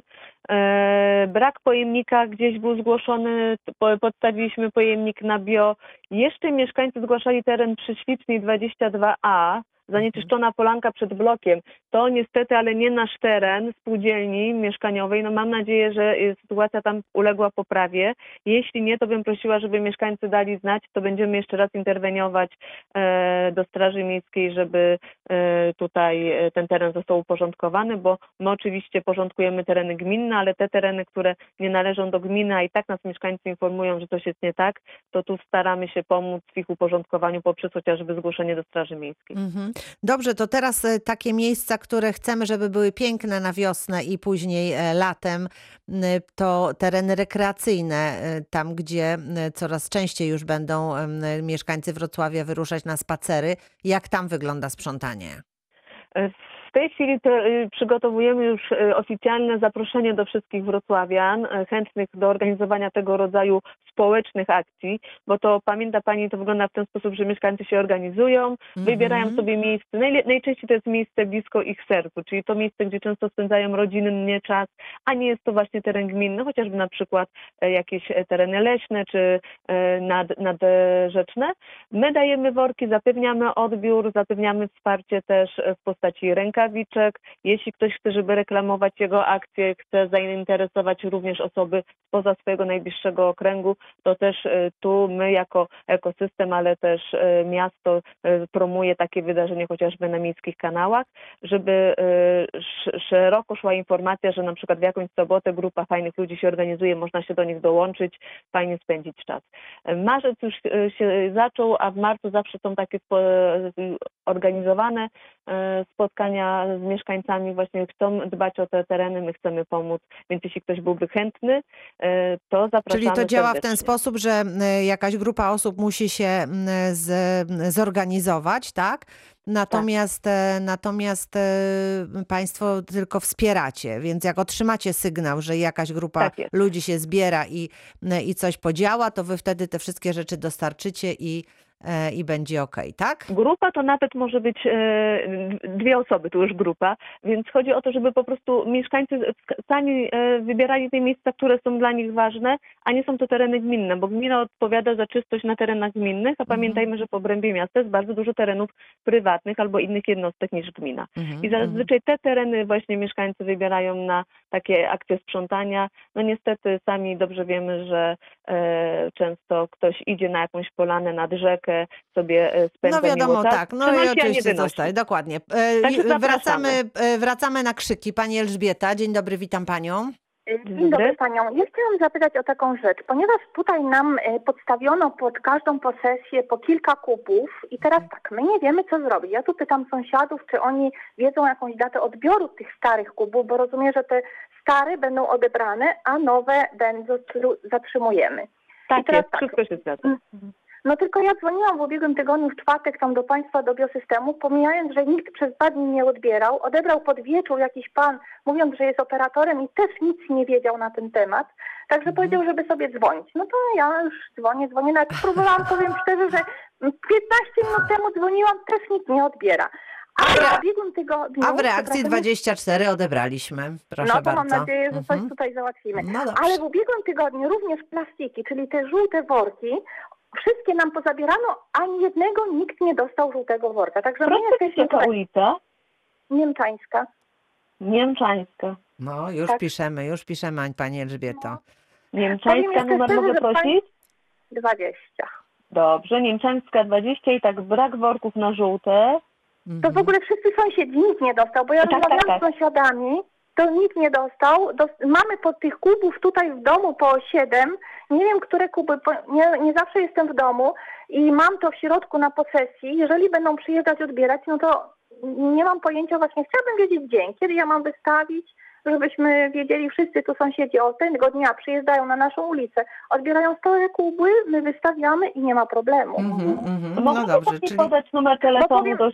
E, Brak pojemnika gdzieś był zgłoszony, po- podstawiliśmy pojemnik na bio. Jeszcze mieszkańcy zgłaszali teren przy Świcznej 22A, zanieczyszczona polanka przed blokiem. To niestety, ale nie nasz teren spółdzielni mieszkaniowej. No mam nadzieję, że y, sytuacja tam uległa poprawie. Jeśli nie, to bym prosiła, żeby mieszkańcy dali znać, to będziemy jeszcze raz interweniować e, do Straży Miejskiej, żeby e, tutaj e, ten teren został uporządkowany, bo my oczywiście porządkujemy tereny gminne, ale te tereny, które nie należą do gminy, a i tak nas mieszkańcy informują, że coś jest nie tak, to tu staramy się pomóc w ich uporządkowaniu poprzez chociażby zgłoszenie do Straży Miejskiej. Mhm. Dobrze, to teraz e, takie miejsca, które chcemy, żeby były piękne na wiosnę i później e, latem, to tereny rekreacyjne, e, tam gdzie coraz częściej już będą mieszkańcy Wrocławia wyruszać na spacery. Jak tam wygląda sprzątanie? W tej chwili y, przygotowujemy już y, oficjalne zaproszenie do wszystkich wrocławian y, chętnych do organizowania tego rodzaju społecznych akcji, bo to pamięta Pani, to wygląda w ten sposób, że mieszkańcy się organizują, wybierają Mhm. sobie miejsce. Najle- najczęściej to jest miejsce blisko ich sercu, czyli to miejsce, gdzie często spędzają rodzinnie czas, a nie jest to właśnie teren gminny, chociażby na przykład e, jakieś e, tereny leśne czy e, nad, nadrzeczne. My dajemy worki, zapewniamy odbiór, zapewniamy wsparcie też w postaci rękawiczek. Jeśli ktoś chce, żeby reklamować jego akcję, chce zainteresować również osoby spoza swojego najbliższego okręgu, to też e, tu my jako ekosystem, ale też e, miasto e, promuje takie wydarzenie chociażby na miejskich kanałach, żeby sz- szeroko szła informacja, że na przykład w jakąś sobotę grupa fajnych ludzi się organizuje, można się do nich dołączyć, fajnie spędzić czas. Marzec już się zaczął, a w marcu zawsze są takie organizowane spotkania z mieszkańcami, właśnie chcą dbać o te tereny, my chcemy pomóc, więc jeśli ktoś byłby chętny, e, to zapraszamy Czyli to działa w ten serdecznie. sposób, że jakaś grupa osób musi się z, zorganizować, tak? Natomiast, e, natomiast e, Państwo tylko wspieracie, więc jak otrzymacie sygnał, że jakaś grupa Tak ludzi się zbiera i, i coś podziała, to Wy wtedy te wszystkie rzeczy dostarczycie i e, i będzie ok, tak? Grupa to nawet może być e, dwie osoby, to już grupa, więc chodzi o to, żeby po prostu mieszkańcy sami e, wybierali te miejsca, które są dla nich ważne, a nie są to tereny gminne, bo gmina odpowiada za czystość na terenach gminnych, a Mhm. pamiętajmy, że w obrębie miasta jest bardzo dużo terenów prywatnych albo innych jednostek niż gmina. Mhm, I zazwyczaj te tereny właśnie mieszkańcy wybierają na takie akcje sprzątania. No niestety sami dobrze wiemy, że e, często ktoś idzie na jakąś polanę, nad rzekę, sobie e, spędza No wiadomo, miło czas, tak. No i oczywiście zostaje, dokładnie. E, Także wracamy, e, wracamy na krzyki. Pani Elżbieta, dzień dobry, witam panią. Dzień dobry. Panią. Ja chciałam zapytać o taką rzecz, ponieważ tutaj nam podstawiono pod każdą posesję po kilka kupów i teraz tak, my nie wiemy co zrobić. Ja tu pytam sąsiadów, czy oni wiedzą jakąś datę odbioru tych starych kubów, bo rozumiem, że te stare będą odebrane, a nowe będą zatrzymujemy. Tak I teraz jest, tak. wszystko się zgadza. No tylko ja dzwoniłam w ubiegłym tygodniu w czwartek tam do Państwa do biosystemu, pomijając, że nikt przez dwa dni nie odbierał. Odebrał pod wieczór jakiś pan, mówiąc, że jest operatorem i też nic nie wiedział na ten temat. Także powiedział, żeby sobie dzwonić. No to ja już dzwonię, dzwonię. Nawet próbowałam, powiem szczerze, że 15 minut temu dzwoniłam, też nikt nie odbiera. Ale w tygodniu... A w reakcji przepraszam, 24 odebraliśmy. Proszę no to bardzo. mam nadzieję, że coś Mhm. tutaj załatwimy. No. Ale w ubiegłym tygodniu również plastiki, czyli te żółte worki, wszystkie nam pozabierano, ani jednego nikt nie dostał żółtego worka. Także my Proszę, jesteśmy jaka ulica? Niemczańska. Niemczańska. No, już Tak. piszemy, już piszemy, Pani Elżbieto. Niemczańska, Powiem jeszcze numer mogę prosić? 20. Dobrze, Niemczańska 20 i tak brak worków na żółte. To Mhm. w ogóle wszyscy sąsiedzi nikt nie dostał, bo ja Tak, tak, rozmawiałam tak. z sąsiadami, to nikt nie dostał. Dos- mamy pod tych kubów tutaj w domu po 7. Nie wiem, które kuby, po- nie, nie zawsze jestem w domu i mam to w środku na posesji. Jeżeli będą przyjeżdżać odbierać, no to nie mam pojęcia właśnie. Chciałabym wiedzieć dzień, kiedy ja mam wystawić, żebyśmy wiedzieli wszyscy tu sąsiedzi o tego dnia przyjeżdżają na naszą ulicę, odbierają stałe kuby, my wystawiamy i nie ma problemu. Mhm, mhm. Mogę No dobrze, pani czyli podać numer telefonu powiem- do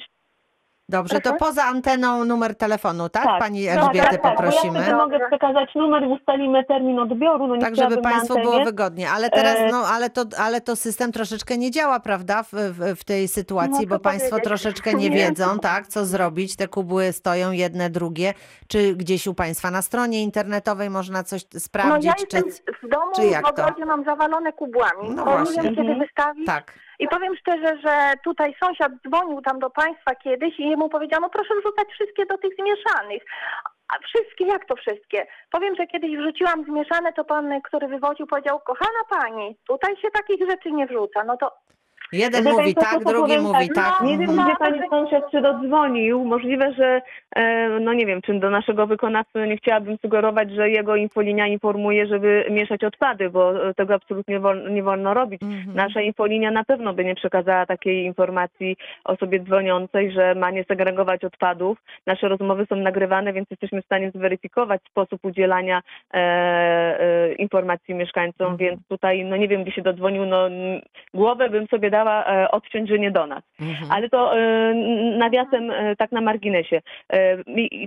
dobrze, to poza anteną numer telefonu, tak? Tak, Pani tak, Elżbietę tak, tak, Ja poprosimy. wtedy mogę przekazać numer i ustalimy termin odbioru. No Tak, żeby Państwu było wygodnie. Ale teraz, E, no, ale to, ale to system troszeczkę nie działa, prawda, w, w, w tej sytuacji, No, bo Państwo powiedzieć? troszeczkę nie wiedzą, tak, co zrobić. Te kubły stoją jedne, drugie. Czy gdzieś u Państwa na stronie internetowej można coś No sprawdzić? ja czy... w domu, czy jak w to? ogrodzie mam zawalone kubłami, No nie właśnie. wiem kiedy wystawić. Tak. I powiem szczerze, że tutaj sąsiad dzwonił tam do państwa kiedyś i jemu powiedziano, proszę wrzucać wszystkie do tych zmieszanych. A wszystkie, jak to wszystkie? Powiem, że kiedyś wrzuciłam zmieszane, to pan, który wywoził, powiedział, kochana pani, tutaj się takich rzeczy nie wrzuca. No to Jeden pani mówi tak, drugi mówi tak, tak. Nie wiem, mhm. gdzie pani sąsiad się dodzwonił. Możliwe, że e, no nie wiem, czy do naszego wykonawcy no nie chciałabym sugerować, że jego infolinia informuje, żeby mieszać odpady, bo e, tego absolutnie wol, nie wolno robić. Mhm. Nasza infolinia na pewno by nie przekazała takiej informacji osobie dzwoniącej, że ma nie segregować odpadów. Nasze rozmowy są nagrywane, więc jesteśmy w stanie zweryfikować sposób udzielania e, e, informacji mieszkańcom, Mhm. więc tutaj no nie wiem, gdzie się dodzwonił, no głowę bym sobie dała e, odciąć, że nie do nas. Mhm. Ale to e, nawiasem e, tak na marginesie.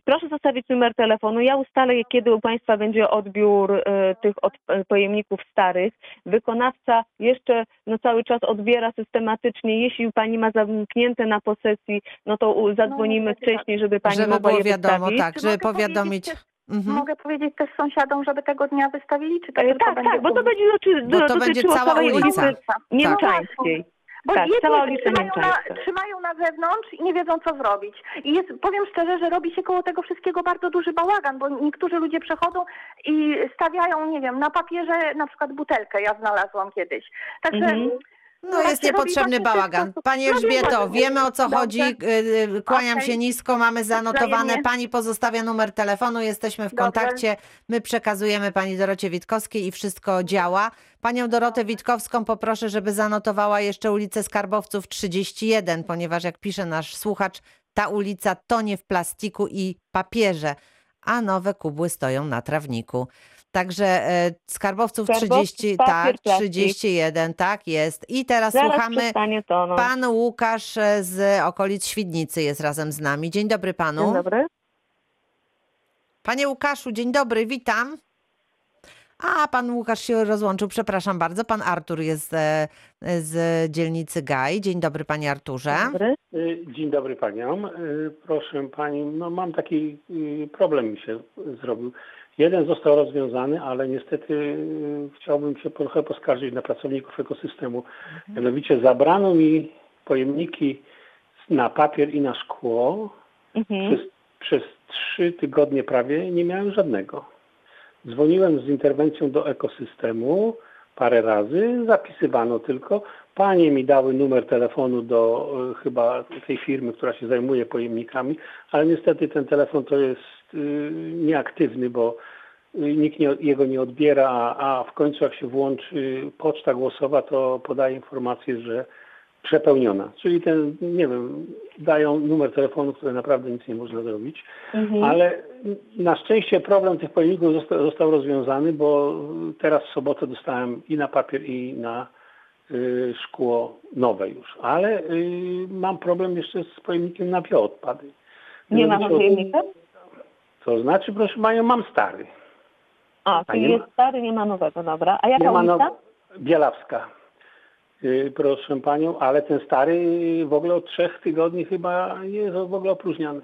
Proszę zostawić numer telefonu. Ja ustalę, kiedy u Państwa będzie odbiór tych od, pojemników starych. Wykonawca jeszcze no, cały czas odbiera systematycznie. Jeśli Pani ma zamknięte na posesji, no to zadzwonimy tak. wcześniej, żeby Pani Żeby mogła było je wiadomo, wystawić. tak, żeby powiadomić. Mhm. mogę powiedzieć też sąsiadom, żeby tego dnia wystawili, czy to E, tak, będzie tak, bo to będzie doty, Bo to dotyczyło będzie cała całej ulica. ulicy Niemczańskiej. Bo Tak, jedni cała ulica trzymają na, trzymają na zewnątrz i nie wiedzą, co zrobić. I jest, powiem szczerze, że robi się koło tego wszystkiego bardzo duży bałagan, bo niektórzy ludzie przechodzą i stawiają, nie wiem, na papierze na przykład butelkę, ja znalazłam kiedyś. Także Mhm. No tak jest niepotrzebny bałagan. Pani No Elżbieto, wiemy o co Dobrze. chodzi. Y, y, Kłaniam Okej. się nisko, mamy zanotowane. Pani pozostawia numer telefonu, jesteśmy w Dobrze. kontakcie. My przekazujemy pani Dorocie Witkowskiej i wszystko działa. Panią Dorotę Witkowską poproszę, żeby zanotowała jeszcze ulicę Skarbowców 31, ponieważ jak pisze nasz słuchacz, ta ulica tonie w plastiku i papierze, a nowe kubły stoją na trawniku. Także e, Skarbowców Skarbowców, 30, papier, tak, plastik. 31, tak jest. I teraz Zaraz słuchamy. to. No. Pan Łukasz e, z okolic Świdnicy jest razem z nami. Dzień dobry panu. Dzień dobry. Panie Łukaszu, dzień dobry, witam. A, pan Łukasz się rozłączył, przepraszam bardzo. Pan Artur jest e, z dzielnicy Gaj. Dzień dobry, panie Arturze. Dobry. Y, Dzień dobry paniom. Proszę pani, no mam taki problem mi się zrobił. Jeden został rozwiązany, ale niestety y, chciałbym się trochę poskarżyć na pracowników ekosystemu. Mianowicie zabrano mi pojemniki na papier i na szkło. Mhm. Przez, przez trzy tygodnie prawie nie miałem żadnego. Dzwoniłem z interwencją do ekosystemu parę razy, zapisywano tylko. Panie mi dały numer telefonu do e, chyba tej firmy, która się zajmuje pojemnikami, ale niestety ten telefon to jest y, nieaktywny, bo y, nikt nie, jego nie odbiera, a, a w końcu jak się włączy poczta głosowa, to podaje informację, że przepełniona. Czyli ten, nie wiem, dają numer telefonu, który naprawdę nic nie można zrobić. Mhm. Ale na szczęście problem tych pojemników został, został rozwiązany, bo teraz w sobotę dostałem i na papier, i na y, szkło nowe już. Ale y, mam problem jeszcze z pojemnikiem na bioodpady. Nie ma Mianowicie- pojemnika? To znaczy, proszę Panią, mam stary. A, czyli nie ma- jest stary, nie ma nowego, dobra. A jaka Nie ulica? now- Bielawska. Y, Proszę Panią, ale ten stary w ogóle od trzech tygodni chyba jest w ogóle opróżniany.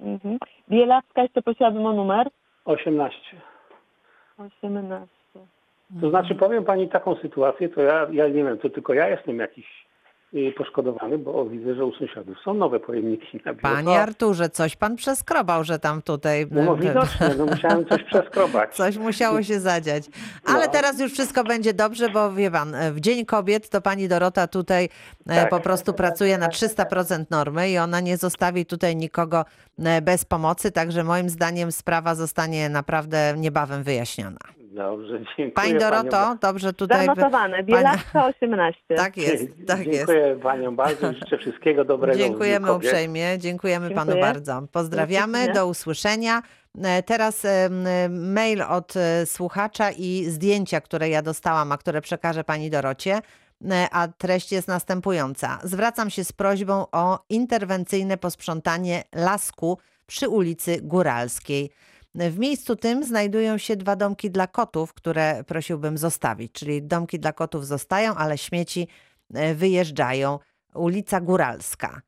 Mhm. Bielawska, jeszcze prosiłabym o numer. 18. 18. To znaczy powiem Pani taką sytuację, to ja, ja nie wiem, to tylko ja jestem jakiś poszkodowany, bo widzę, że u sąsiadów są nowe pojemniki na Panie. Arturze, coś pan przeskrobał, że tam tutaj No, no widocznie, no musiałem coś przeskrobać. coś musiało się zadziać. Ale No. teraz już wszystko będzie dobrze, bo wie pan, w Dzień Kobiet to pani Dorota tutaj e, Tak. po prostu pracuje na 300% normy i ona nie zostawi tutaj nikogo e, bez pomocy, także moim zdaniem sprawa zostanie naprawdę niebawem wyjaśniona. Dobrze, dziękuję Pani. Doroto, dobrze tutaj... Zanotowane. Bielawska 18. Tak jest, tak jest. Dziękuję Paniom bardzo, życzę wszystkiego dobrego. Dziękujemy uprzejmie, dziękujemy panu Dziękuję. bardzo. Pozdrawiamy, Do usłyszenia. E, Teraz em, e, mail od e, słuchacza i zdjęcia, które ja dostałam, a które przekażę pani Dorocie. E, A treść jest następująca. Zwracam się z prośbą o interwencyjne posprzątanie lasku przy ulicy Góralskiej. W miejscu tym znajdują się dwa domki dla kotów, które prosiłbym zostawić. Czyli domki dla kotów zostają, ale śmieci e, wyjeżdżają. Ulica Góralska.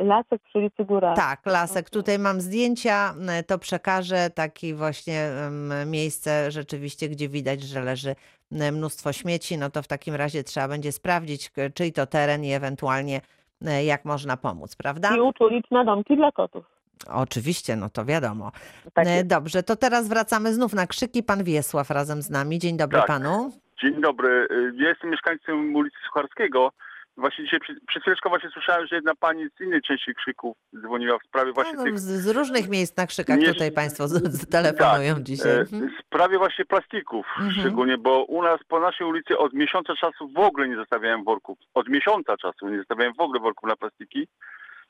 Lasek przy ulicy Góra. Tak, lasek. Tutaj mam zdjęcia, m, to przekażę. Takie właśnie miejsce rzeczywiście, gdzie widać, że leży mnóstwo śmieci. No to w takim razie trzeba będzie sprawdzić, czyj to teren i ewentualnie e, jak można pomóc, prawda? I uczulić na domki dla kotów. Oczywiście, no to wiadomo. Tak E. Dobrze, to teraz wracamy znów na krzyki. Pan Wiesław razem z nami. Dzień dobry Tak. panu. Dzień dobry. Y, Ja jestem mieszkańcem ulicy Sucharskiego. Właśnie dzisiaj przy- przed chwileczką właśnie słyszałem, że jedna pani z innej części krzyków dzwoniła w sprawie właśnie No, tych... z, z różnych miejsc na krzykach Nie- tutaj państwo z, z telefonują Tak, dzisiaj. e, Mhm. W sprawie właśnie plastików Mhm. szczególnie, bo u nas po naszej ulicy od miesiąca czasu w ogóle nie zostawiałem worków. Od miesiąca czasu nie zostawiałem w ogóle worków na plastiki.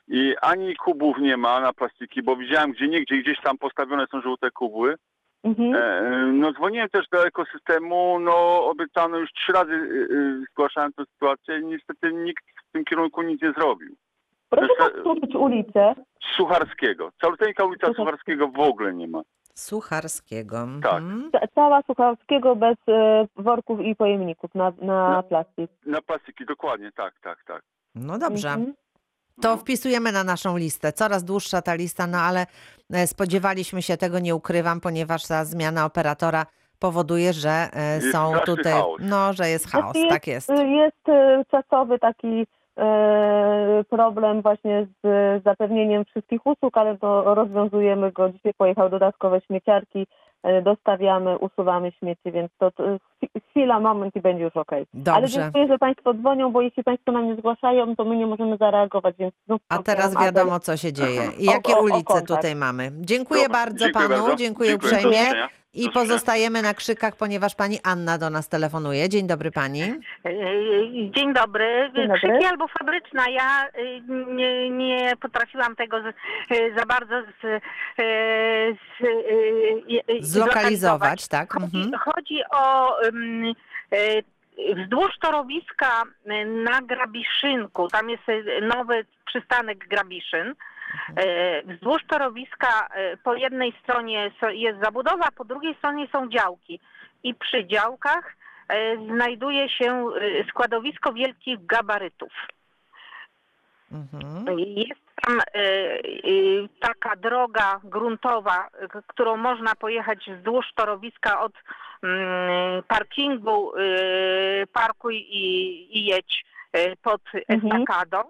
I ani kubów nie ma na plastiki, bo widziałem gdzie niegdzie, gdzieś tam postawione są żółte kubły. Mhm. E, No dzwoniłem też do ekosystemu, no obiecano już trzy razy y, y, zgłaszałem tę sytuację i niestety nikt w tym kierunku nic nie zrobił. Proszę powtórzyć ulicę. Sucharskiego. Caluteńka ulica Sucharskiego. Sucharskiego w ogóle nie ma. Sucharskiego. Tak. Mhm. Ca- Cała Sucharskiego bez e, worków i pojemników na, na No. plastik. Na plastiki, dokładnie, tak, tak, tak. No dobrze. Mhm. To wpisujemy na naszą listę. Coraz dłuższa ta lista, no ale e, spodziewaliśmy się tego, nie ukrywam, ponieważ ta zmiana operatora powoduje, że e, Jest są straszny tutaj, chaos. no, że jest chaos, Znaczy tak jest. y, Jest y, czasowy taki e, problem właśnie z zapewnieniem wszystkich usług, ale to rozwiązujemy go. Dzisiaj pojechał dodatkowe śmieciarki, dostawiamy, usuwamy śmieci, więc to, to chwi- chwila, moment i będzie już okej. Ale Dobrze. dziękuję, że Państwo dzwonią, bo jeśli Państwo nam nie zgłaszają, to my nie możemy zareagować, więc znów A teraz wiadomo, co się dzieje i O- jakie o- o ulice kontakt. tutaj mamy. Dziękuję bardzo dziękuję panu, bardzo. dziękuję uprzejmie. I pozostajemy na krzykach, ponieważ pani Anna do nas telefonuje. Dzień dobry pani. Yy, Dzień dobry. Dzień dobry. Krzyki albo fabryczna. Ja y, nie, nie potrafiłam tego z, y, za bardzo z, z, Zlokalizować, tak? Chodzi, Mhm. chodzi o y, wzdłuż torowiska na Grabiszynku. Tam jest nowy przystanek Grabiszyn. Y, Wzdłuż torowiska y, po jednej stronie jest zabudowa, po drugiej stronie są działki. i przy działkach e, znajduje się e, składowisko wielkich gabarytów. Mhm. Jest tam e, e, taka droga gruntowa, którą można pojechać wzdłuż torowiska od mm, parkingu, e, parkuj i, i jedź e, pod Mhm. estakadą.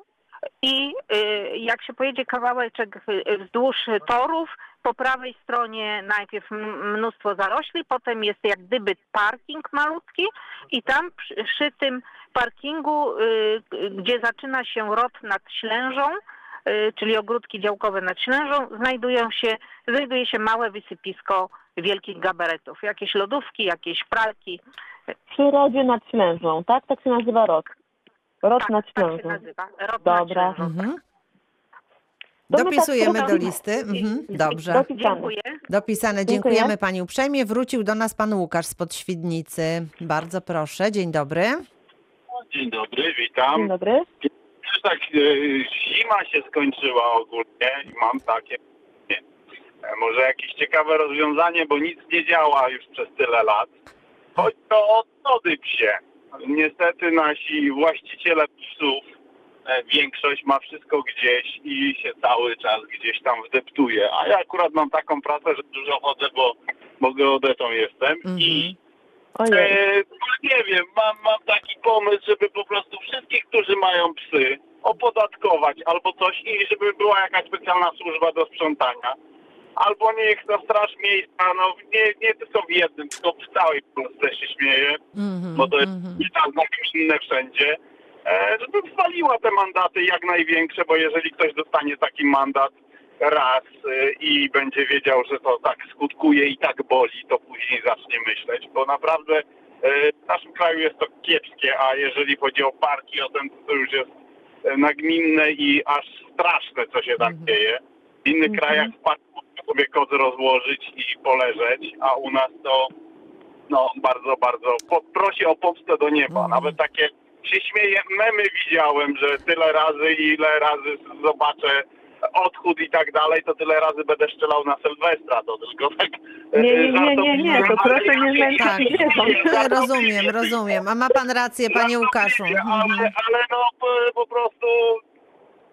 I e, jak się pojedzie kawałeczek e, wzdłuż torów, po prawej stronie najpierw mnóstwo zarośli, potem jest jak gdyby parking malutki i tam przy, przy tym parkingu, y, y, gdzie zaczyna się rot nad Ślężą, y, czyli ogródki działkowe nad Ślężą, znajdują się, znajduje się małe wysypisko wielkich gabaretów. Jakieś lodówki, jakieś pralki. Przy rodzie nad Ślężą, tak? Tak się nazywa rod. Rod Tak, nad tak się nazywa. Dobra. nad. Mhm. Dopisujemy tak do listy. Mhm. Dobrze. Dopisane. Dziękuję. Dopisane. Dziękuję. Dziękujemy Pani uprzejmie. Wrócił do nas Pan Łukasz spod Świdnicy. Bardzo proszę. Dzień dobry. Dzień dobry, witam. Dzień dobry. Już tak e, zima się skończyła ogólnie i mam takie nie, e, może jakieś ciekawe rozwiązanie, bo nic nie działa już przez tyle lat. Chodzi o odtody psie. Niestety nasi właściciele psów, e, większość ma wszystko gdzieś i się cały czas gdzieś tam wdeptuje. A ja akurat mam taką pracę, że dużo chodzę, bo, bo geodetą jestem i Ojej. E, nie wiem, mam, mam taki pomysł, żeby po prostu wszystkich, którzy mają psy, opodatkować albo coś i żeby była jakaś specjalna służba do sprzątania. Albo niech ta straż miejska, no nie, nie tylko w jednym, tylko w całej Polsce się śmieje, Mhm. bo to jest nie tak inne wszędzie, e, żeby waliła te mandaty jak największe, bo jeżeli ktoś dostanie taki mandat raz e, i będzie wiedział, że to tak skutkuje i tak boli, to później zacznie myśleć, bo naprawdę e, w naszym kraju jest to kiepskie, a jeżeli chodzi o parki, o ten, to już jest e, nagminne i aż straszne, co się tam dzieje. W innych krajach w parku można sobie kozy rozłożyć i poleżeć, a u nas to no bardzo, bardzo po, prosi o pomstę do nieba. Nawet takie się śmieje, memy widziałem, że tyle razy, ile razy zobaczę odchód i tak dalej, to tyle razy będę strzelał na Sylwestra, to tylko tak e, Nie, nie, nie, nie, nie, to proszę nie ale- zmęczyć Tak. zwierząt. Rozumiem, rozumiem. A ma Pan rację, Panie Łukaszu. Ale, Mhm. ale no po prostu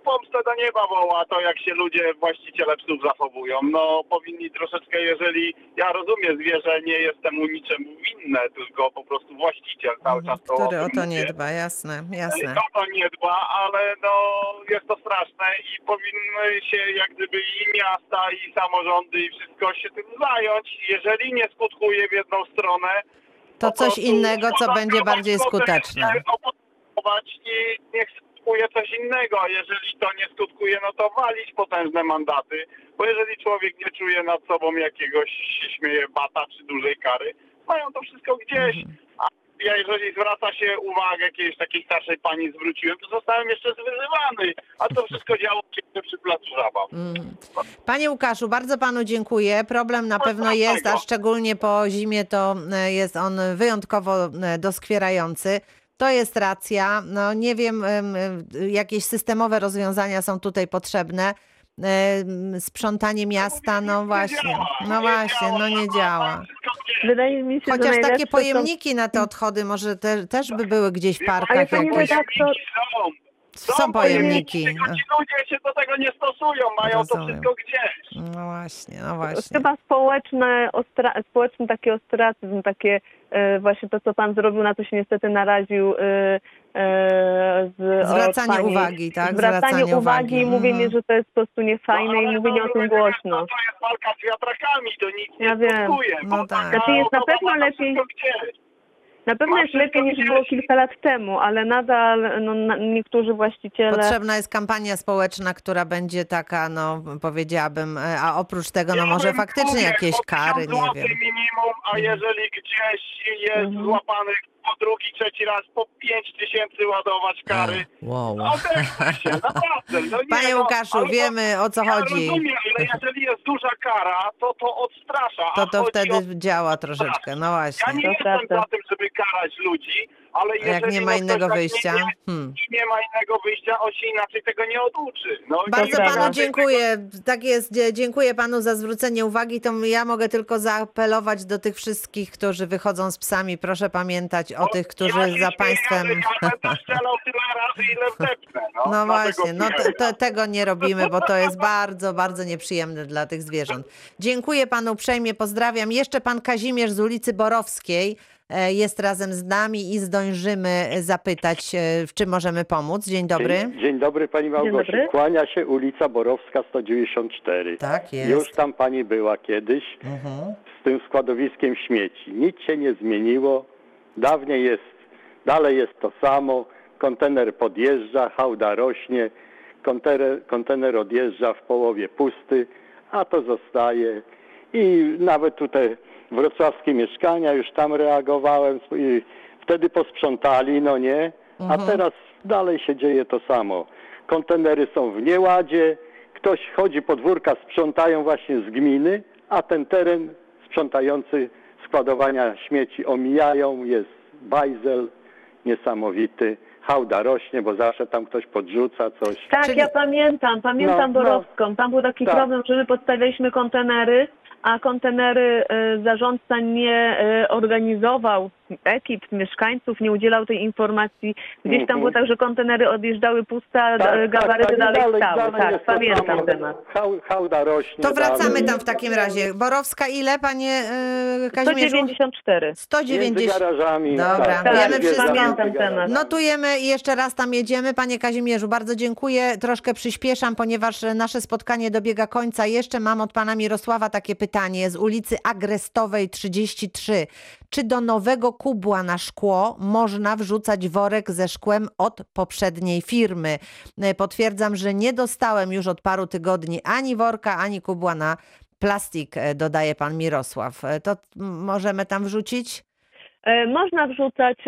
pomstę do nieba woła to, jak się ludzie, właściciele psów zachowują. No powinni troszeczkę, jeżeli ja rozumiem zwierzę, nie jestem mu niczemu winne, tylko po prostu właściciel cały czas to Który o to nie dba, jasne, jasne. O to nie dba, ale no jest to straszne i powinny się jak gdyby i miasta, i samorządy, i wszystko się tym zająć. Jeżeli nie skutkuje w jedną stronę, To coś innego, co będzie bardziej skuteczne. i niech skutkuje coś innego, a jeżeli to nie skutkuje, no to walić potężne mandaty, bo jeżeli człowiek nie czuje nad sobą jakiegoś, się śmieje, bata czy dużej kary, mają to wszystko gdzieś. Mhm. A ja jeżeli zwraca się uwagę jakiejś takiej starszej pani zwróciłem, to zostałem jeszcze zwyzywany, a to wszystko działo się przy placu zabaw. Mhm. Panie Łukaszu, bardzo Panu dziękuję. Problem na pewno jest, a szczególnie po zimie to e, jest on wyjątkowo e, doskwierający. To jest racja. No nie wiem, em, jakieś systemowe rozwiązania są tutaj potrzebne. Sprzątanie miasta, no właśnie, no właśnie, no nie działa. Wydaje mi się, że Chociaż takie pojemniki na te odchody może te, też by były gdzieś w Ale parkach to nie jakieś. redaktor, Są. Są pojemniki. Tylko ci ludzie się do tego nie stosują, mają Rozumiem. to wszystko gdzieś. No właśnie, no właśnie. chyba społeczne, ostra, społeczny taki ostracyzm, takie e, właśnie to, co pan zrobił, na co się niestety naraził e, e, z, Zwracanie pani. uwagi, tak? Zwracanie, Zwracanie uwagi uwagi. i mówienie, Mhm. że to jest po prostu niefajne No, i mówienie o tym głośno. To, to jest walka z wiatrakami, to nic nie Ja wiem. skutkuje. No tak. Znaczy jest na pewno lepiej- gdzieś. Na pewno jest lepiej niż było kilka lat temu, ale nadal no, na, niektórzy właściciele... Potrzebna jest kampania społeczna, która będzie taka, no powiedziałabym, e, a oprócz tego, no może faktycznie jakieś kary, 1000 nie wiem. minimum, a jeżeli gdzieś jest Mhm. złapany po drugi, trzeci raz po 5 tysięcy ładować kary, Wow. no się, naprawdę. No nie, Panie no, Łukaszu, ale to- wiemy o co ja chodzi. rozumiem, ale jeżeli jest duża kara, to to odstrasza. To to wtedy o działa troszeczkę, no Ja właśnie. nie To jestem prawda. za tym, żeby karać ludzi, ale jeżeli jak nie no, ma innego wyjścia? Nie, nie, Hmm. nie ma innego wyjścia, on się inaczej tego nie oduczy. No, Bardzo tak panu dziękuję. Tak jest, dziękuję panu za zwrócenie uwagi. To ja mogę tylko zaapelować do tych wszystkich, którzy wychodzą z psami. Proszę pamiętać o tych, którzy ja za państwem. ja razy, ile wdepnę. No, No właśnie, no te, te, tego nie robimy, bo to jest bardzo, bardzo nieprzyjemne dla tych zwierząt. Dziękuję panu uprzejmie, pozdrawiam. Jeszcze pan Kazimierz z ulicy Borowskiej jest razem z nami i zdążymy zapytać, e, w czym możemy pomóc. Dzień dobry. Dzień, dzień dobry Pani Małgosiu. dobry. Kłania się ulica Borowska 194. Tak jest. Już tam Pani była kiedyś Mhm. z tym składowiskiem śmieci. Nic się nie zmieniło. Dawniej jest, dalej jest to samo. Kontener podjeżdża, hałda rośnie, kontener, kontener odjeżdża w połowie pusty, a to zostaje. I nawet tutaj wrocławskie mieszkania, już tam reagowałem i wtedy posprzątali, no nie? A Mhm. teraz dalej się dzieje to samo. Kontenery są w nieładzie, ktoś chodzi podwórka, sprzątają właśnie z gminy, a ten teren sprzątający składowania śmieci omijają, jest bajzel niesamowity, hałda rośnie, bo zawsze tam ktoś podrzuca coś. Tak, ja pamiętam, pamiętam No, no. Borowską. Tam był taki Tak. problem, że my podstawialiśmy kontenery, a kontenery e, zarządca nie e, organizował ekip, mieszkańców, nie udzielał tej informacji. Gdzieś tam Mhm. było tak, że kontenery odjeżdżały puste, a Tak, e, gabaryty tak, dalej, dalej, stały. dalej tak, pamiętam samo. temat. Hał, hałda rośnie. To wracamy dalej. tam w takim razie. Borowska ile, panie yy, Kazimierzu? 194. 190. Między garażami. Dobra, tak, wiemy między wszystko. garażami. Notujemy i jeszcze raz tam jedziemy. Panie Kazimierzu, bardzo dziękuję. Troszkę przyspieszam, ponieważ nasze spotkanie dobiega końca. Jeszcze mam od pana Mirosława takie pytanie z ulicy Agrestowej 33. Czy do nowego kubła na szkło można wrzucać worek ze szkłem od poprzedniej firmy? E, Potwierdzam, że nie dostałem już od paru tygodni ani worka, ani kubła na plastik, e, dodaje pan Mirosław. E, To możemy tam wrzucić? Można wrzucać,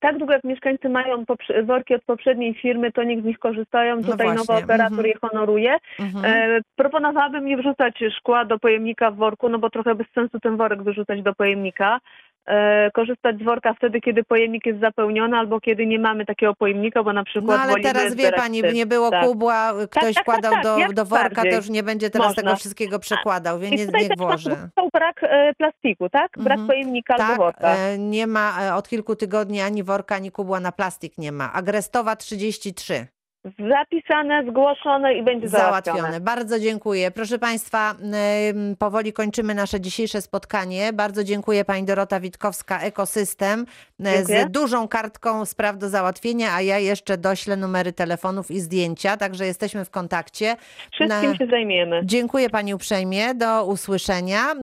tak długo jak mieszkańcy mają worki od poprzedniej firmy, to niech z nich korzystają. No Tutaj nowy właśnie, operator mhm. je honoruje. Mhm. E, proponowałabym nie wrzucać szkła do pojemnika w worku, no bo trochę bez sensu ten worek wyrzucać do pojemnika. E, korzystać z worka wtedy, kiedy pojemnik jest zapełniony albo kiedy nie mamy takiego pojemnika, bo na przykład No ale teraz wie pani, nie było Tak. kubła, ktoś tak, wkładał tak, do, do worka, to już nie będzie teraz Można. tego wszystkiego przekładał, więc nie, niech włoży. był brak e, plastiku, tak? Brak Mhm. pojemnika albo Tak, worka. e, nie ma od kilku tygodni ani worka, ani kubła na plastik nie ma. Agrestowa 33. Zapisane, zgłoszone i będzie załatwione. Załatwione. Bardzo dziękuję. Proszę Państwa, powoli kończymy nasze dzisiejsze spotkanie. Bardzo dziękuję Pani Dorota Witkowska, Ekosystem, e, Dziękuję. z dużą kartką spraw do załatwienia, a ja jeszcze doślę numery telefonów i zdjęcia, także jesteśmy w kontakcie. Wszystkim Na- się zajmiemy. Dziękuję Pani uprzejmie. Do usłyszenia.